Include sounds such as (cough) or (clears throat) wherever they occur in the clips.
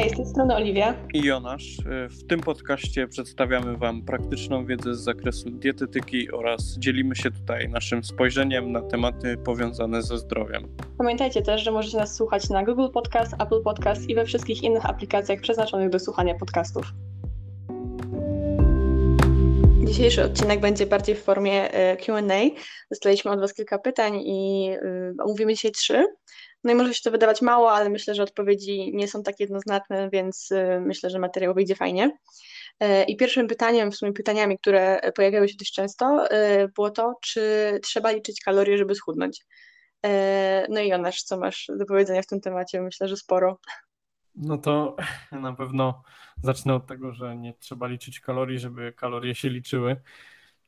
Hej, z tej strony Oliwia i Jonasz. W tym podcaście przedstawiamy Wam praktyczną wiedzę z zakresu dietetyki oraz dzielimy się tutaj naszym spojrzeniem na tematy powiązane ze zdrowiem. Pamiętajcie też, że możecie nas słuchać na Google Podcast, Apple Podcast i we wszystkich innych aplikacjach przeznaczonych do słuchania podcastów. Dzisiejszy odcinek będzie bardziej w formie e, QA. Dostaliśmy od Was kilka pytań i e, omówimy dzisiaj trzy. No i może się to wydawać mało, ale myślę, że odpowiedzi nie są tak jednoznaczne, więc y, myślę, że materiał wyjdzie fajnie. E, I pierwszym pytaniem, w sumie pytaniami, które pojawiały się dość często, y, było to, czy trzeba liczyć kalorie, żeby schudnąć. E, no i Jonasz, co masz do powiedzenia w tym temacie? Myślę, że sporo. No to (laughs) na pewno zacznę od tego, że nie trzeba liczyć kalorii, żeby kalorie się liczyły.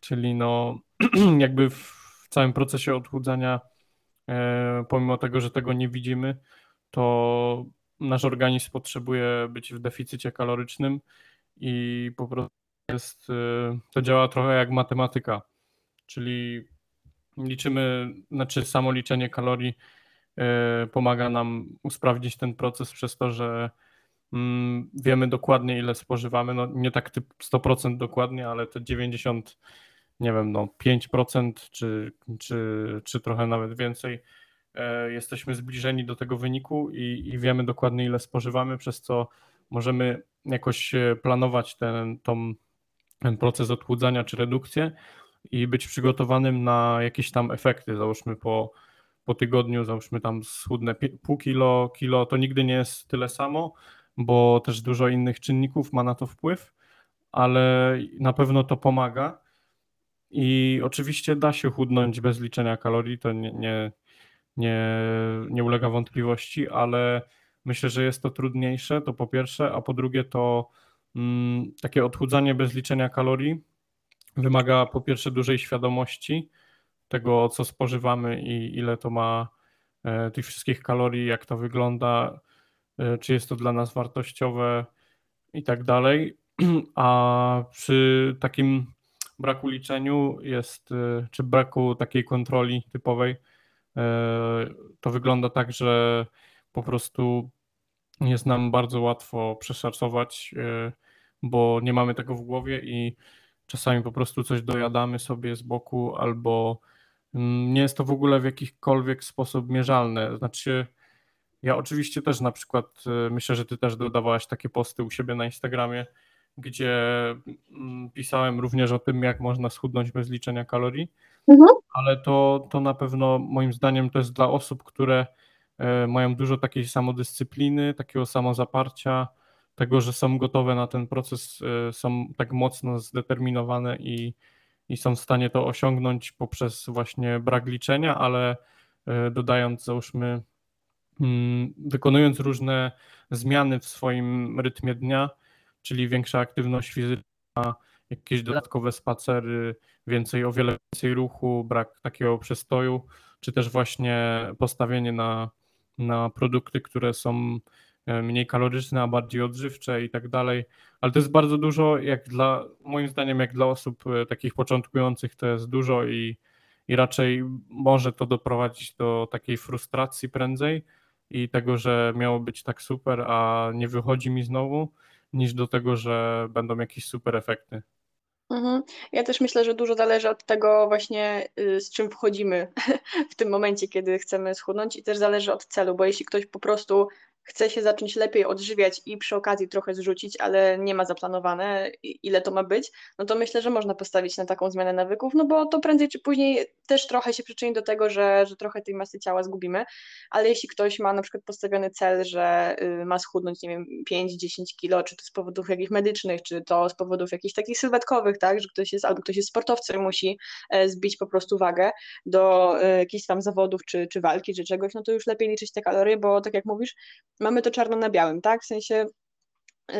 Czyli no (clears throat) jakby w całym procesie odchudzania E, pomimo tego, że tego nie widzimy, to nasz organizm potrzebuje być w deficycie kalorycznym i po prostu jest, e, to działa trochę jak matematyka, czyli liczymy, znaczy samo liczenie kalorii e, pomaga nam usprawnić ten proces przez to, że mm, wiemy dokładnie ile spożywamy, no nie tak typ 100% dokładnie, ale te 90 nie wiem, no 5% czy, czy, czy trochę nawet więcej, e, jesteśmy zbliżeni do tego wyniku i, i wiemy dokładnie ile spożywamy, przez co możemy jakoś e, planować ten, tą, ten proces odchudzania czy redukcję i być przygotowanym na jakieś tam efekty, załóżmy po, po tygodniu, załóżmy tam schudnę pół kilo, kilo, to nigdy nie jest tyle samo, bo też dużo innych czynników ma na to wpływ, ale na pewno to pomaga i oczywiście da się chudnąć bez liczenia kalorii, to nie, nie, nie, nie ulega wątpliwości, ale myślę, że jest to trudniejsze, to po pierwsze, a po drugie to mm, takie odchudzanie bez liczenia kalorii wymaga po pierwsze dużej świadomości tego, co spożywamy i ile to ma e, tych wszystkich kalorii, jak to wygląda, e, czy jest to dla nas wartościowe i tak dalej. (clears throat) A przy takim braku liczeniu jest, y, czy braku takiej kontroli typowej, y, to wygląda tak, że po prostu jest nam bardzo łatwo przeszacować, y, bo nie mamy tego w głowie i czasami po prostu coś dojadamy sobie z boku, albo mm, nie jest to w ogóle w jakikolwiek sposób mierzalne. Znaczy, ja oczywiście też na przykład myślę, że ty też dodawałaś takie posty u siebie na Instagramie, gdzie mm, pisałem również o tym, jak można schudnąć bez liczenia kalorii, mhm. ale to, to na pewno moim zdaniem to jest dla osób, które e, mają dużo takiej samodyscypliny, takiego samozaparcia, tego, że są gotowe na ten proces, e, są tak mocno zdeterminowane i, i są w stanie to osiągnąć poprzez właśnie brak liczenia, ale e, dodając, załóżmy, mm, wykonując różne zmiany w swoim rytmie dnia, czyli większa aktywność fizyczna, jakieś dodatkowe spacery, więcej, o wiele więcej ruchu, brak takiego przestoju, czy też właśnie postawienie na, na produkty, które są e, mniej kaloryczne, a bardziej odżywcze i tak dalej. Ale to jest bardzo dużo, jak dla, moim zdaniem, jak dla osób e, takich początkujących, to jest dużo i, i raczej może to doprowadzić do takiej frustracji prędzej i tego, że miało być tak super, a nie wychodzi mi znowu niż do tego, że będą jakieś super efekty. Mhm. Ja też myślę, że dużo zależy od tego właśnie, y, z czym wchodzimy (laughs) w tym momencie, kiedy chcemy schudnąć i też zależy od celu, bo jeśli ktoś po prostu chce się zacząć lepiej odżywiać i przy okazji trochę zrzucić, ale nie ma zaplanowane, ile to ma być, no to myślę, że można postawić na taką zmianę nawyków, no bo to prędzej czy później też trochę się przyczyni do tego, że, że trochę tej masy ciała zgubimy, ale jeśli ktoś ma na przykład postawiony cel, że y, ma schudnąć, nie wiem, 5-10 kilo, czy to z powodów jakichś medycznych, czy to z powodów jakichś takich sylwetkowych, tak, że ktoś jest, albo ktoś jest sportowcem musi e, zbić po prostu wagę do e, jakichś tam zawodów, czy, czy walki, czy czegoś, no to już lepiej liczyć te kalorie, bo tak jak mówisz, mamy to czarno na białym, tak? W sensie yy,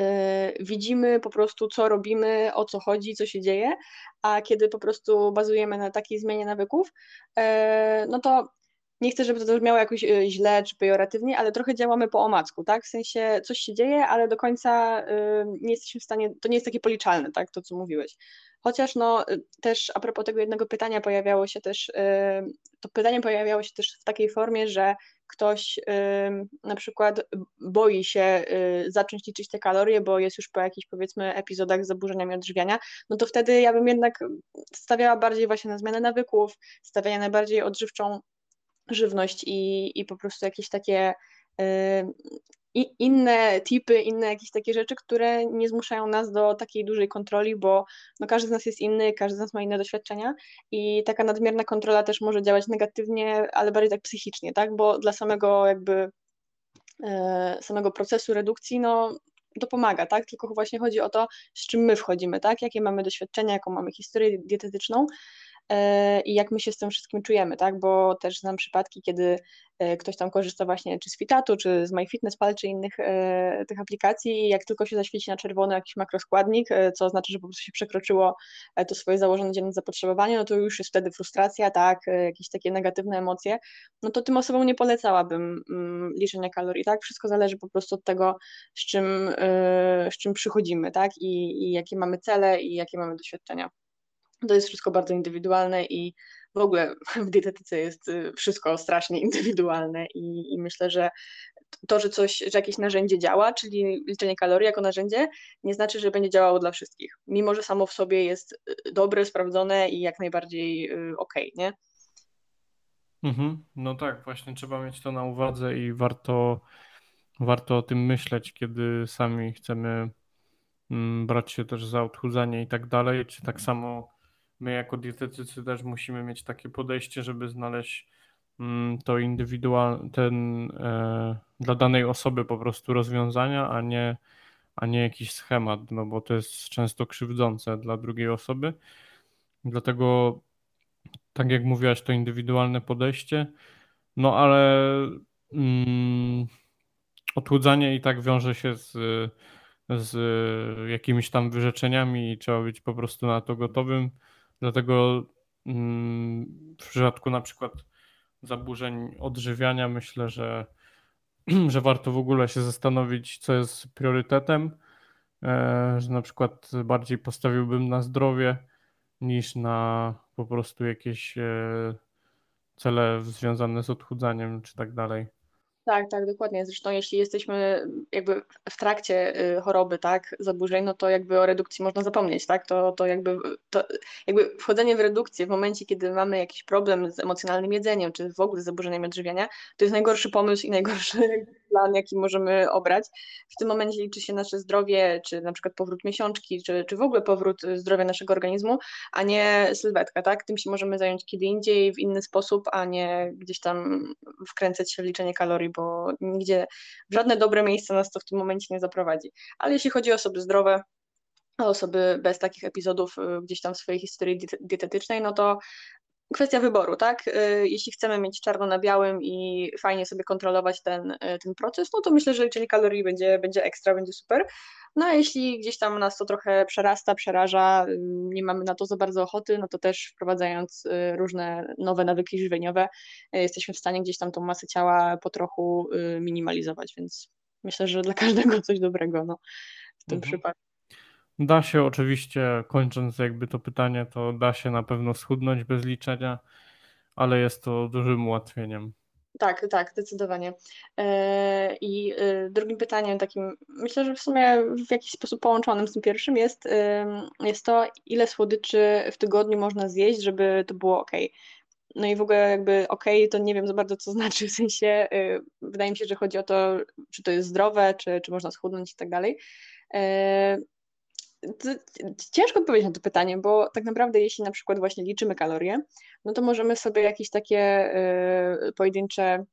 widzimy po prostu, co robimy, o co chodzi, co się dzieje, a kiedy po prostu bazujemy na takiej zmianie nawyków, yy, no to nie chcę, żeby to brzmiało jakoś e, źle czy pejoratywnie, ale trochę działamy po omacku, tak? W sensie coś się dzieje, ale do końca nie jesteśmy w stanie, to nie jest takie policzalne, tak? To, co mówiłeś. Chociaż no też a propos tego jednego pytania pojawiało się też, to pytanie pojawiało się też w takiej formie, że ktoś na przykład boi się zacząć liczyć te kalorie, bo jest już po jakichś powiedzmy epizodach z zaburzeniami odżywiania, no to wtedy ja bym jednak stawiała bardziej właśnie na zmianę nawyków, stawiania na bardziej odżywczą żywność i, i po prostu jakieś takie i inne tipy, inne jakieś takie rzeczy, które nie zmuszają nas do takiej dużej kontroli, bo no każdy z nas jest inny, każdy z nas ma inne doświadczenia i taka nadmierna kontrola też może działać negatywnie, ale bardziej tak psychicznie, tak? Bo dla samego jakby e, samego procesu redukcji, no to pomaga, tak? Tylko właśnie chodzi o to, z czym my wchodzimy, tak? Jakie mamy doświadczenia, jaką mamy historię dietetyczną i jak my się z tym wszystkim czujemy, tak? Bo też znam przypadki, kiedy e, ktoś tam korzysta właśnie czy z Fitatu, czy z MyFitnessPal, czy innych e, tych aplikacji i jak tylko się zaświeci na czerwono jakiś makroskładnik, co oznacza, że po prostu się przekroczyło to swoje założone dzienne zapotrzebowanie, no to już jest wtedy frustracja, tak? Jakieś takie negatywne emocje, no to tym osobom nie polecałabym mm, liczenia kalorii, tak? Wszystko zależy po prostu od tego, z czym, z czym przychodzimy, tak? I, i jakie mamy cele i jakie mamy doświadczenia. To jest wszystko bardzo indywidualne i w ogóle (laughs) w dietetyce jest y, wszystko strasznie (laughs) indywidualne i, i myślę, że to, że coś, że jakieś narzędzie działa, czyli liczenie kalorii jako narzędzie, nie znaczy, że będzie działało dla wszystkich. Mimo, że samo w sobie jest y, dobre, sprawdzone i jak najbardziej y, okej, okay, nie? Mhm. No tak, właśnie trzeba mieć to na uwadze i warto, warto o tym myśleć, kiedy sami chcemy mm, brać się też za odchudzanie i tak dalej, czy tak samo my jako dietetycy też musimy mieć takie podejście, żeby znaleźć mm, to indywidualne, ten e, dla danej osoby po prostu rozwiązania, a nie, a nie jakiś schemat, no bo to jest często krzywdzące dla drugiej osoby. Dlatego, tak jak mówiłaś, to indywidualne podejście, no ale mm, odchudzanie i tak wiąże się z, z jakimiś tam wyrzeczeniami i trzeba być po prostu na to gotowym. Dlatego mm, w przypadku na przykład zaburzeń odżywiania myślę, że, (clears throat) że warto w ogóle się zastanowić, co jest priorytetem, e, że na przykład bardziej postawiłbym na zdrowie niż na po prostu jakieś e, cele związane z odchudzaniem czy tak dalej. Tak, tak, dokładnie. Zresztą jeśli jesteśmy jakby w trakcie y, choroby, tak, zaburzeń, no to jakby o redukcji można zapomnieć, tak? To, to jakby to jakby wchodzenie w redukcję w momencie, kiedy mamy jakiś problem z emocjonalnym jedzeniem, czy w ogóle z zaburzeniami odżywiania, to jest najgorszy pomysł i najgorszy (laughs) plan, jaki możemy obrać. W tym momencie liczy się nasze zdrowie, czy na przykład powrót miesiączki, czy, czy w ogóle powrót zdrowia naszego organizmu, a nie sylwetka, tak? Tym się możemy zająć kiedy indziej, w inny sposób, a nie gdzieś tam wkręcać się w liczenie kalorii, bo nigdzie żadne dobre miejsce nas to w tym momencie nie zaprowadzi. Ale jeśli chodzi o osoby zdrowe, osoby bez takich epizodów y, gdzieś tam w swojej historii dietetycznej, no to kwestia wyboru, tak? Y, jeśli chcemy mieć czarno na białym i fajnie sobie kontrolować ten, y, ten proces, no to myślę, że liczenie kalorii będzie, będzie ekstra, będzie super. No a jeśli gdzieś tam nas to trochę przerasta, przeraża, y, nie mamy na to za bardzo ochoty, no to też wprowadzając różne nowe nawyki żywieniowe, jesteśmy w stanie gdzieś tam tą masę ciała po trochu minimalizować, więc myślę, że dla każdego coś dobrego no, w tym mhm. przypadku. Da się oczywiście, kończąc jakby to pytanie, to da się na pewno schudnąć bez liczenia, ale jest to dużym ułatwieniem. Tak, tak, zdecydowanie. E, I e, drugim pytaniem takim, myślę, że w sumie w jakiś sposób połączonym z tym pierwszym jest, jest to, ile słodyczy w tygodniu można zjeść, żeby to było ok. No i w ogóle jakby ok, to nie wiem za bardzo co (laughs) znaczy, w sensie e, wydaje mi się, że chodzi o to, czy to jest zdrowe, czy, czy można schudnąć i tak dalej ciężko odpowiedzieć na to pytanie, bo tak naprawdę jeśli na przykład właśnie liczymy kalorie, no to możemy sobie jakieś takie y, pojedyncze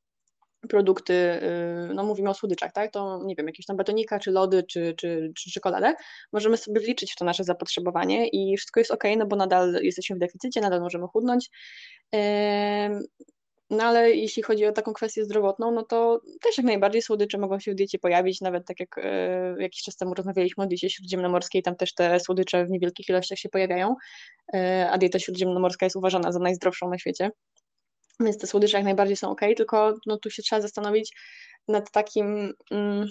produkty, y, no mówimy o słodyczach, tak, to nie wiem, jakieś tam batonika, czy lody, czy, czy, czy czekoladę, możemy sobie wliczyć w to nasze zapotrzebowanie i wszystko jest ok, no bo nadal jesteśmy w deficycie, nadal możemy chudnąć. No ale jeśli chodzi o taką kwestię zdrowotną, no to też jak najbardziej słodycze mogą się w diecie pojawić, nawet tak jak e, jakiś czas temu rozmawialiśmy o diecie śródziemnomorskiej, tam też te słodycze w niewielkich ilościach się pojawiają, e, a dieta śródziemnomorska jest uważana za najzdrowszą na świecie. Więc te słodycze jak najbardziej są ok, tylko no, tu się trzeba zastanowić nad takim, mm,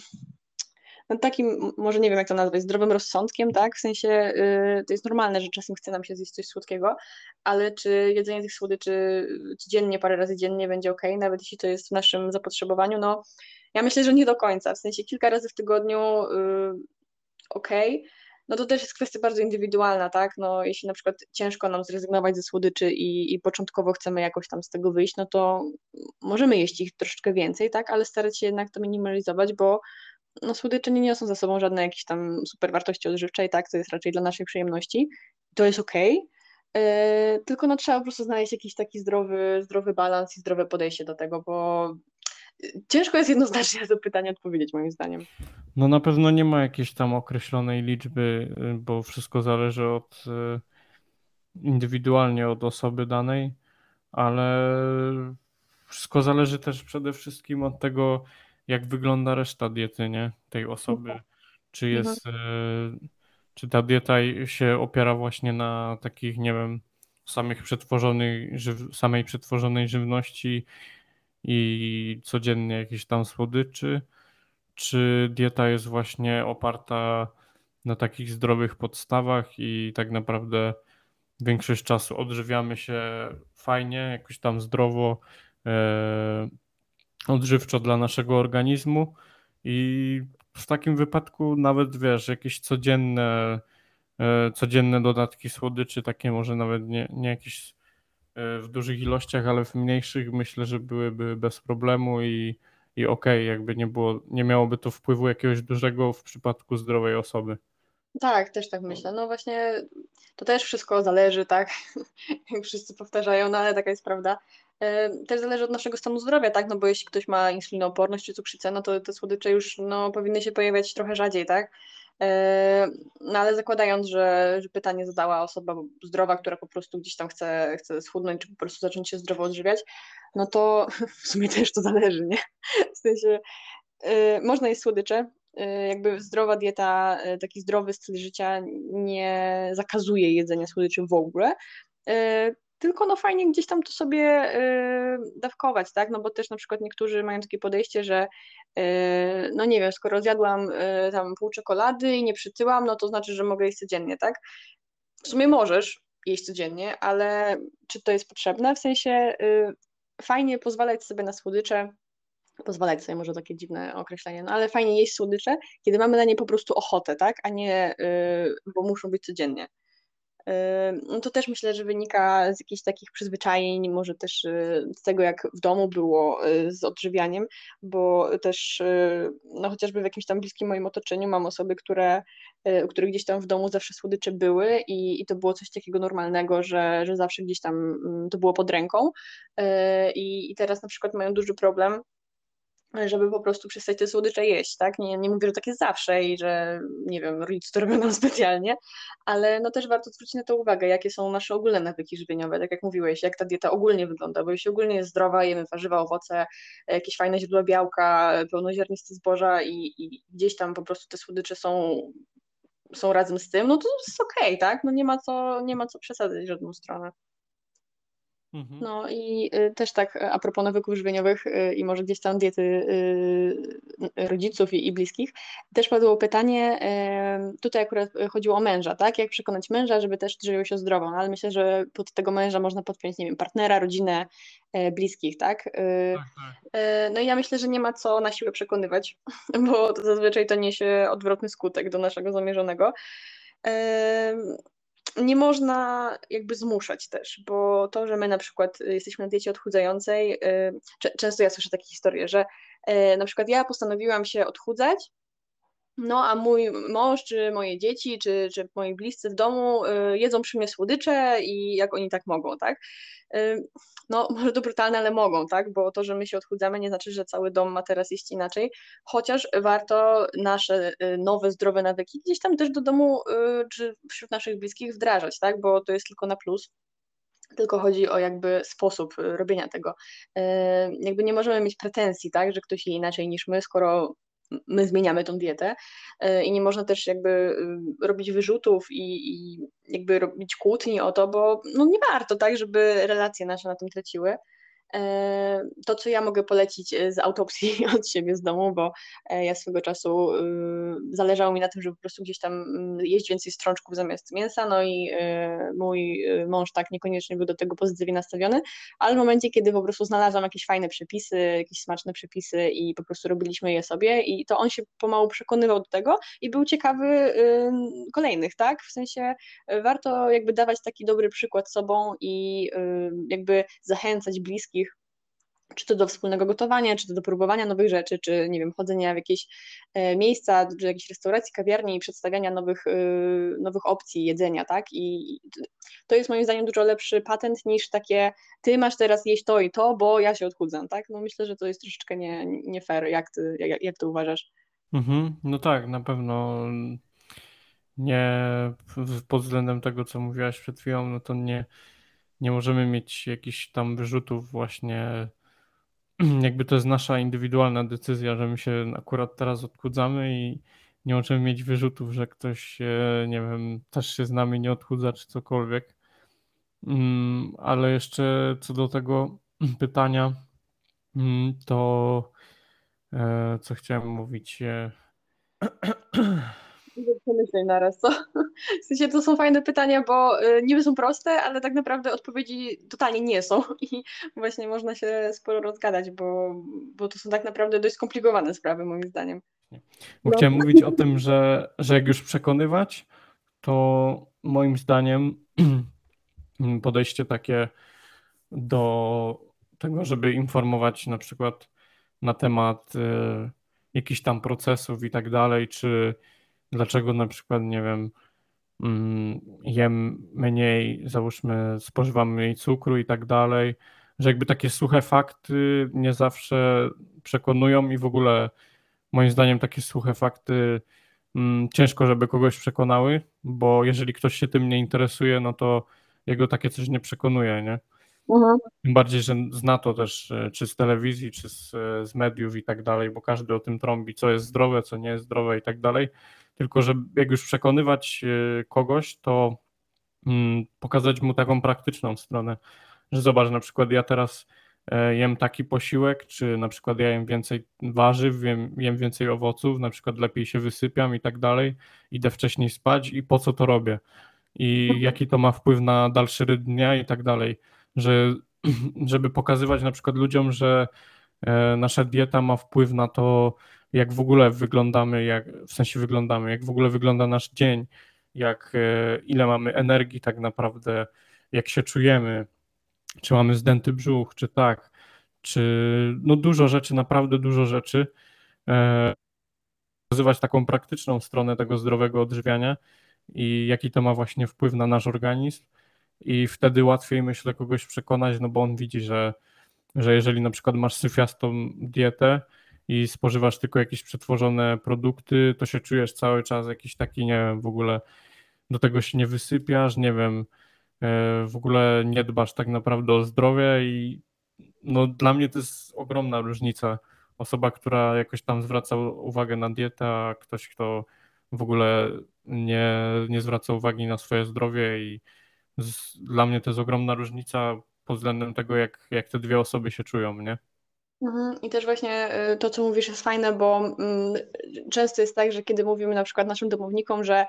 no, takim, może nie wiem jak to nazwać, zdrowym rozsądkiem, tak? W sensie y, to jest normalne, że czasem chce nam się zjeść coś słodkiego, ale czy jedzenie tych słodyczy codziennie, parę razy dziennie będzie ok, nawet jeśli to jest w naszym zapotrzebowaniu, no ja myślę, że nie do końca, w sensie kilka razy w tygodniu y, ok, no to też jest kwestia bardzo indywidualna, tak? No jeśli na przykład ciężko nam zrezygnować ze słodyczy i, i początkowo chcemy jakoś tam z tego wyjść, no to możemy jeść ich troszeczkę więcej, tak? Ale starać się jednak to minimalizować, bo no słodycze nie niosą za sobą żadnej jakiejś tam super wartości odżywczej, tak? To jest raczej dla naszej przyjemności. To jest okej. Okay. Yy, tylko no trzeba po prostu znaleźć jakiś taki zdrowy, zdrowy balans i zdrowe podejście do tego, bo ciężko jest jednoznacznie na to pytanie odpowiedzieć, moim zdaniem. No na pewno nie ma jakiejś tam określonej liczby, y, bo wszystko zależy od y, indywidualnie od osoby danej, ale wszystko zależy też przede wszystkim od tego, jak wygląda reszta diety, nie? Tej osoby. Mhm. Czy mhm. jest, mhm. czy ta dieta się opiera właśnie na takich, nie wiem, samych przetworzonych, samej przetworzonej żywności, i codziennie jakieś tam słodyczy, czy dieta jest właśnie oparta na takich zdrowych podstawach i tak naprawdę większość czasu odżywiamy się fajnie, jakoś tam zdrowo, e, odżywczo dla naszego organizmu i w takim wypadku nawet wiesz, jakieś codzienne, e, codzienne dodatki słodyczy, takie może nawet nie, nie jakieś E, w dużych ilościach, ale w mniejszych myślę, że byłyby bez problemu i, i okej, okay, jakby nie było, nie miałoby to wpływu jakiegoś dużego w przypadku zdrowej osoby. Tak, też tak myślę. No właśnie to też wszystko zależy, tak? (laughs) Jak wszyscy powtarzają, no ale taka jest prawda. Też zależy od naszego stanu zdrowia, tak? No bo jeśli ktoś ma insulinooporność czy cukrzycę, no to te słodycze już no, powinny się pojawiać trochę rzadziej, tak? No ale zakładając, że, że pytanie zadała osoba zdrowa, która po prostu gdzieś tam chce, chce schudnąć, czy po prostu zacząć się zdrowo odżywiać, no to (laughs) w sumie też to zależy, nie? W sensie y, można jeść słodycze, y, jakby zdrowa dieta, y, taki zdrowy styl życia nie zakazuje jedzenia słodyczy w ogóle, tylko no fajnie gdzieś tam to sobie y, dawkować, tak, no bo też na przykład niektórzy mają takie podejście, że y, no nie wiem, skoro zjadłam y, tam pół czekolady i nie przytyłam, no to znaczy, że mogę jeść codziennie, tak? W sumie możesz jeść codziennie, ale czy to jest potrzebne? W sensie fajnie pozwalać sobie na słodycze, pozwalać sobie, może takie dziwne określenie, no ale fajnie jeść słodycze, kiedy mamy na nie po prostu ochotę, tak, a nie, bo muszą być codziennie no to też myślę, że wynika z jakichś takich przyzwyczajeń, może też y, z tego, jak w domu było y, z odżywianiem, bo też y, no chociażby w jakimś tam bliskim moim otoczeniu mam osoby, które, u których gdzieś tam w domu zawsze słodycze były i, i to było coś takiego normalnego, że, że zawsze gdzieś tam mm, to było pod ręką. I, i teraz na przykład mają duży problem żeby po prostu przestać te słodycze jeść, tak? Nie, nie mówię, że tak jest zawsze i że, nie wiem, rodzice to robią nam (laughs) specjalnie, ale no też warto zwrócić na to uwagę, jakie są nasze ogólne nawyki żywieniowe, tak jak mówiłeś, jak ta dieta ogólnie wygląda, bo jeśli ogólnie jest zdrowa, jemy warzywa, owoce, jakieś fajne źródła białka, pełnoziarniste zboża i, i gdzieś tam po prostu te słodycze są są razem z tym, no to jest okej, okay, tak? No nie ma co, nie ma co przesadzać w żadną stronę. Mhm. No i y, też tak y, a propos nawyków żywieniowych y, i może gdzieś tam diety rodziców i, bliskich, też padło pytanie, tutaj akurat chodziło o męża, tak? Jak przekonać męża, żeby też żywił się zdrowo, no, ale myślę, że pod tego męża można podpiąć, nie wiem, partnera, rodzinę, bliskich, tak? tak, tak. No i ja myślę, że nie ma co na siłę przekonywać, (laughs) bo to zazwyczaj to niesie odwrotny skutek do naszego zamierzonego nie można jakby zmuszać też, bo to, że my na przykład y, jesteśmy na diecie odchudzającej, y, często ja słyszę takie historie, że y, na przykład ja postanowiłam się odchudzać, no a mój mąż, czy moje dzieci, czy, czy moi bliscy w domu jedzą przy mnie słodycze i jak oni tak mogą, tak? no (laughs) może to brutalne, ale mogą, tak? Bo to, że my się odchudzamy, nie znaczy, że cały dom ma teraz iść inaczej, chociaż warto nasze y, nowe, zdrowe nawyki gdzieś tam też do domu y, czy wśród naszych bliskich wdrażać, tak? Bo to jest tylko na plus tylko chodzi o jakby sposób y, robienia tego. Jakby nie możemy mieć pretensji, tak, że ktoś je inaczej niż my, skoro my zmieniamy tą dietę e, i nie można też jakby y, robić wyrzutów i, i, jakby robić kłótni o to, bo no nie warto, tak, żeby relacje nasze na tym traciły. E, to, co ja mogę polecić e, z autopsji (laughs) od siebie z domu, bo e, ja swego czasu zależało mi na tym, żeby po prostu gdzieś tam mm, jeść więcej strączków zamiast mięsa, no i mój mąż tak niekoniecznie był do tego pozytywnie nastawiony, ale w momencie, kiedy po prostu znalazłam jakieś fajne przepisy, jakieś smaczne przepisy i po prostu robiliśmy je sobie i to on się pomału przekonywał do tego i był ciekawy kolejnych, tak? W sensie warto jakby dawać taki dobry przykład sobą i jakby zachęcać bliskich czy to do wspólnego gotowania, czy to do próbowania nowych rzeczy, czy nie wiem, chodzenia w jakieś e, miejsca, czy jakieś restauracji, kawiarni i przedstawiania nowych, e, nowych opcji jedzenia, tak? I to jest moim zdaniem dużo lepszy patent niż takie ty masz teraz jeść to i to, bo ja się odchudzam, tak? No myślę, że to jest troszeczkę nie, nie fair, jak ty, jak, jak to uważasz? Mhm, no tak, na pewno nie pod względem tego, co mówiłaś przed chwilą, no to nie nie możemy mieć jakichś tam wyrzutów właśnie, (clears throat) jakby to jest nasza indywidualna decyzja, że my się akurat teraz odchudzamy i nie możemy mieć wyrzutów, że ktoś, nie wiem, też się z nami nie odchudza czy cokolwiek. Mm, ale jeszcze co do tego (clears throat) pytania, mm, to e, co chciałem mówić. (clears throat) Przemyśleń naraz, co? W sensie to są fajne pytania, bo y, niby są proste, ale tak naprawdę odpowiedzi totalnie nie są (laughs) i właśnie można się sporo rozgadać, bo, bo to są tak naprawdę dość skomplikowane sprawy moim zdaniem. Bo no. chciałem mówić o tym, że, że jak już przekonywać, to moim zdaniem (clears throat) podejście takie do tego, żeby informować na przykład na temat y, jakichś tam procesów i tak dalej, czy dlaczego na przykład, nie wiem, mm, jem mniej, załóżmy, spożywam mniej cukru i tak dalej, że jakby takie suche fakty nie zawsze przekonują i w ogóle moim zdaniem takie suche fakty mm, ciężko, żeby kogoś przekonały, bo jeżeli ktoś się tym nie interesuje, no to jego takie coś nie przekonuje, nie? Mhm. Tym bardziej, że zna to też e, czy z telewizji, czy z, e, z mediów i tak dalej, bo każdy o tym trąbi, co jest zdrowe, co nie jest zdrowe i tak dalej. Tylko, że jak już przekonywać e, kogoś, to mm, pokazać mu taką praktyczną stronę, że zobacz, na przykład ja teraz e, jem taki posiłek, czy na przykład ja jem więcej warzyw, jem, jem więcej owoców, na przykład lepiej się wysypiam i tak dalej, idę wcześniej spać i po co to robię? I jaki to ma wpływ na dalszy rytm dnia i tak dalej, że (clears throat) żeby pokazywać na przykład ludziom, że nasza dieta ma wpływ na to, jak w ogóle wyglądamy, jak, w sensie wyglądamy, jak w ogóle wygląda nasz dzień, jak e, ile mamy energii tak naprawdę, jak się czujemy, czy mamy zdęty brzuch, czy tak, czy no dużo rzeczy, naprawdę dużo rzeczy. E, pokazywać taką praktyczną stronę tego zdrowego odżywiania i jaki to ma właśnie wpływ na nasz organizm i wtedy łatwiej myślę kogoś przekonać, no bo on widzi, że, że jeżeli na przykład masz syfiastą dietę, i spożywasz tylko jakieś przetworzone produkty, to się czujesz cały czas jakiś taki, nie wiem, w ogóle do tego się nie wysypiasz, nie wiem, e, w ogóle nie dbasz tak naprawdę o zdrowie i no dla mnie to jest ogromna różnica. Osoba, która jakoś tam zwraca uwagę na dietę, a ktoś, kto w ogóle nie, nie zwraca uwagi na swoje zdrowie i z, dla mnie to jest ogromna różnica pod względem tego, jak, jak te dwie osoby się czują, nie? Mhm. I też właśnie y, to, co mówisz, jest fajne, bo mm, często jest tak, że kiedy mówimy na przykład naszym domownikom, że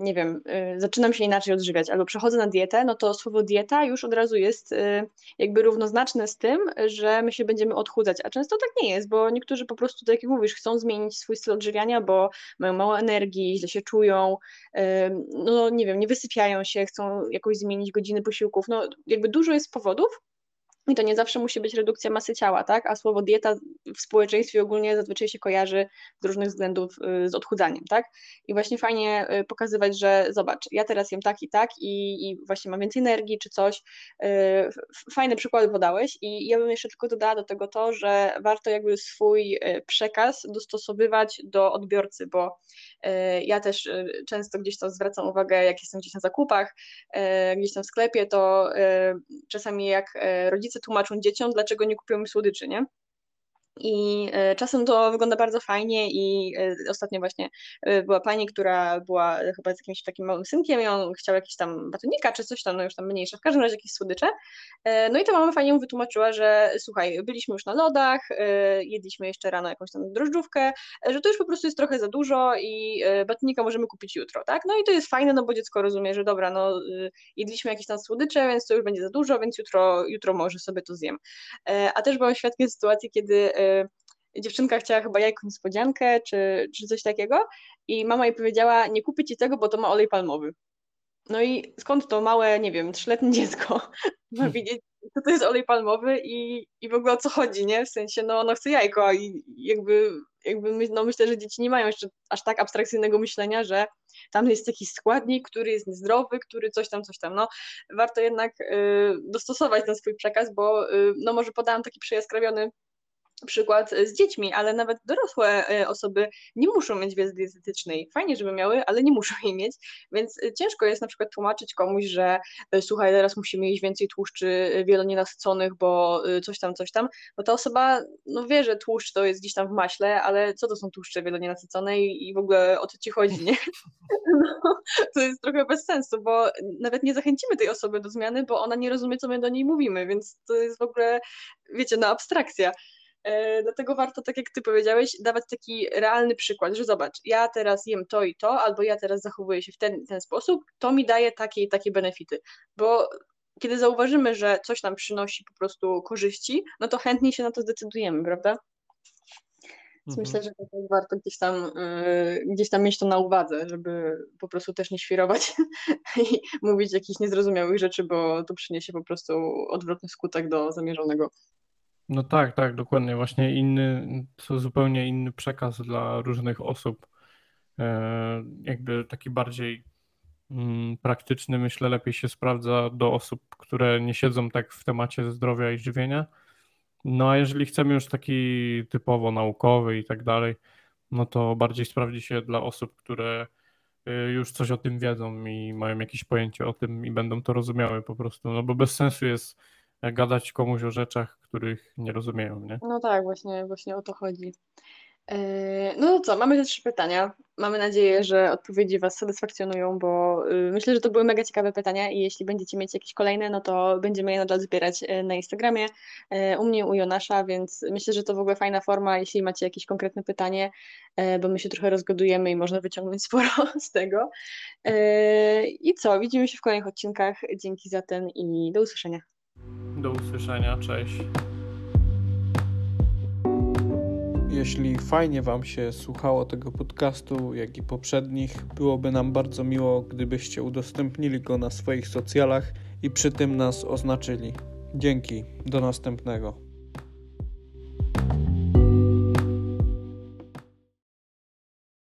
nie wiem, y, zaczynam się inaczej odżywiać albo przechodzę na dietę, no to słowo dieta już od razu jest y, jakby równoznaczne z tym, że my się będziemy odchudzać, a często tak nie jest, bo niektórzy po prostu, tak jak mówisz, chcą zmienić swój styl odżywiania, bo mają mało energii, źle się czują, no nie wiem, nie wysypiają się, chcą jakoś zmienić godziny posiłków, no jakby dużo jest powodów, i to nie zawsze musi być redukcja masy ciała, tak? A słowo dieta w społeczeństwie ogólnie zazwyczaj się kojarzy z różnych względów y, z odchudzaniem, tak? I właśnie fajnie y, pokazywać, że zobacz, ja teraz jem tak i tak i, i właśnie mam więcej energii czy coś. Y, fajne przykłady podałeś i ja bym jeszcze tylko dodała do tego to, że warto jakby swój przekaz dostosowywać do odbiorcy, bo ja też często gdzieś tam zwracam uwagę, jak jestem gdzieś na zakupach, gdzieś tam w sklepie, to czasami jak rodzice tłumaczą dzieciom, dlaczego nie kupują słodyczy, nie? I e, czasem to wygląda bardzo fajnie i e, ostatnio właśnie e, była pani, która była chyba z jakimś takim małym synkiem i on chciał jakiś tam batonika czy coś tam, no już tam mniejsze, w każdym razie jakieś słodycze. No i ta mama fajnie mu wytłumaczyła, że słuchaj, byliśmy już na lodach, jedliśmy jeszcze rano jakąś tam drożdżówkę, że to już po prostu jest trochę za dużo i batonika możemy kupić jutro, tak? No i to jest fajne, no bo dziecko rozumie, że dobra, no jedliśmy jakieś tam słodycze, więc to już będzie za dużo, więc jutro, jutro może sobie to zjem. A też byłam świadkiem sytuacji, kiedy dziewczynka chciała chyba jajko niespodziankę, czy, czy coś takiego i mama jej powiedziała, nie kupię ci tego, bo to ma olej palmowy. No i skąd to małe, nie wiem, trzyletnie (laughs) dziecko ma hmm. wiedzieć, co to jest olej palmowy i, i w ogóle o co chodzi, nie? W sensie, no ono chce jajko i jakby, jakby my, no myślę, że dzieci nie mają jeszcze aż tak abstrakcyjnego myślenia, że tam jest jakiś składnik, który jest niezdrowy, który coś tam, coś tam. No, warto jednak y, dostosować ten swój przekaz, bo y, no może podałam taki przejaskrawiony przykład z dziećmi, ale nawet dorosłe e, osoby nie muszą mieć wiedzy dietetycznej. Fajnie, żeby miały, ale nie muszą jej mieć, więc e, ciężko jest na przykład tłumaczyć komuś, że e, słuchaj, teraz musimy jeść więcej tłuszczy wielonienasyconych, bo coś tam, coś tam, bo ta osoba no wie, że tłuszcz to jest gdzieś tam w maśle, ale co to są tłuszcze wielonienasycone i, i w ogóle o co ci chodzi, nie? (laughs) No, to jest trochę bez sensu, bo nawet nie zachęcimy tej osoby do zmiany, bo ona nie rozumie, co my do niej mówimy, więc to jest w ogóle, wiecie, no abstrakcja. E, dlatego warto, tak jak ty powiedziałeś, dawać taki realny przykład, że zobacz, ja teraz jem to i to, albo ja teraz zachowuję się w ten, ten sposób, to mi daje takie i takie benefity. Bo kiedy zauważymy, że coś nam przynosi po prostu korzyści, no to chętniej się na to zdecydujemy, prawda? Więc mhm. myślę, że to warto gdzieś tam, yy, gdzieś tam mieć to na uwadze, żeby po prostu też nie świrować (laughs) i mówić jakichś niezrozumiałych rzeczy, bo to przyniesie po prostu odwrotny skutek do zamierzonego. No tak, tak, dokładnie. Właśnie inny, to zupełnie inny przekaz dla różnych osób. E, jakby taki bardziej mm, praktyczny, myślę, lepiej się sprawdza do osób, które nie siedzą tak w temacie zdrowia i żywienia. No a jeżeli chcemy już taki typowo naukowy i tak dalej, no to bardziej sprawdzi się dla osób, które y, już coś o tym wiedzą i mają jakieś pojęcie o tym i będą to rozumiały po prostu. No bo bez sensu jest gadać komuś o rzeczach, których nie rozumieją, nie? No tak, właśnie, właśnie o to chodzi. E, no co, mamy te trzy pytania. Mamy nadzieję, że odpowiedzi Was satysfakcjonują, bo y, myślę, że to były mega ciekawe pytania i jeśli będziecie mieć jakieś kolejne, no to będziemy je nadal zbierać e, na Instagramie, e, u mnie, u Jonasza, więc myślę, że to w ogóle fajna forma, jeśli macie jakieś konkretne pytanie, bo my się trochę rozgodujemy i można wyciągnąć (laughs) sporo z tego. I co, widzimy się w kolejnych odcinkach. Dzięki za ten i do usłyszenia. Do usłyszenia, cześć. Jeśli fajnie Wam się słuchało tego podcastu, jak i poprzednich, byłoby nam bardzo miło, gdybyście udostępnili go na swoich socjalach i przy tym nas oznaczyli. Dzięki, do następnego.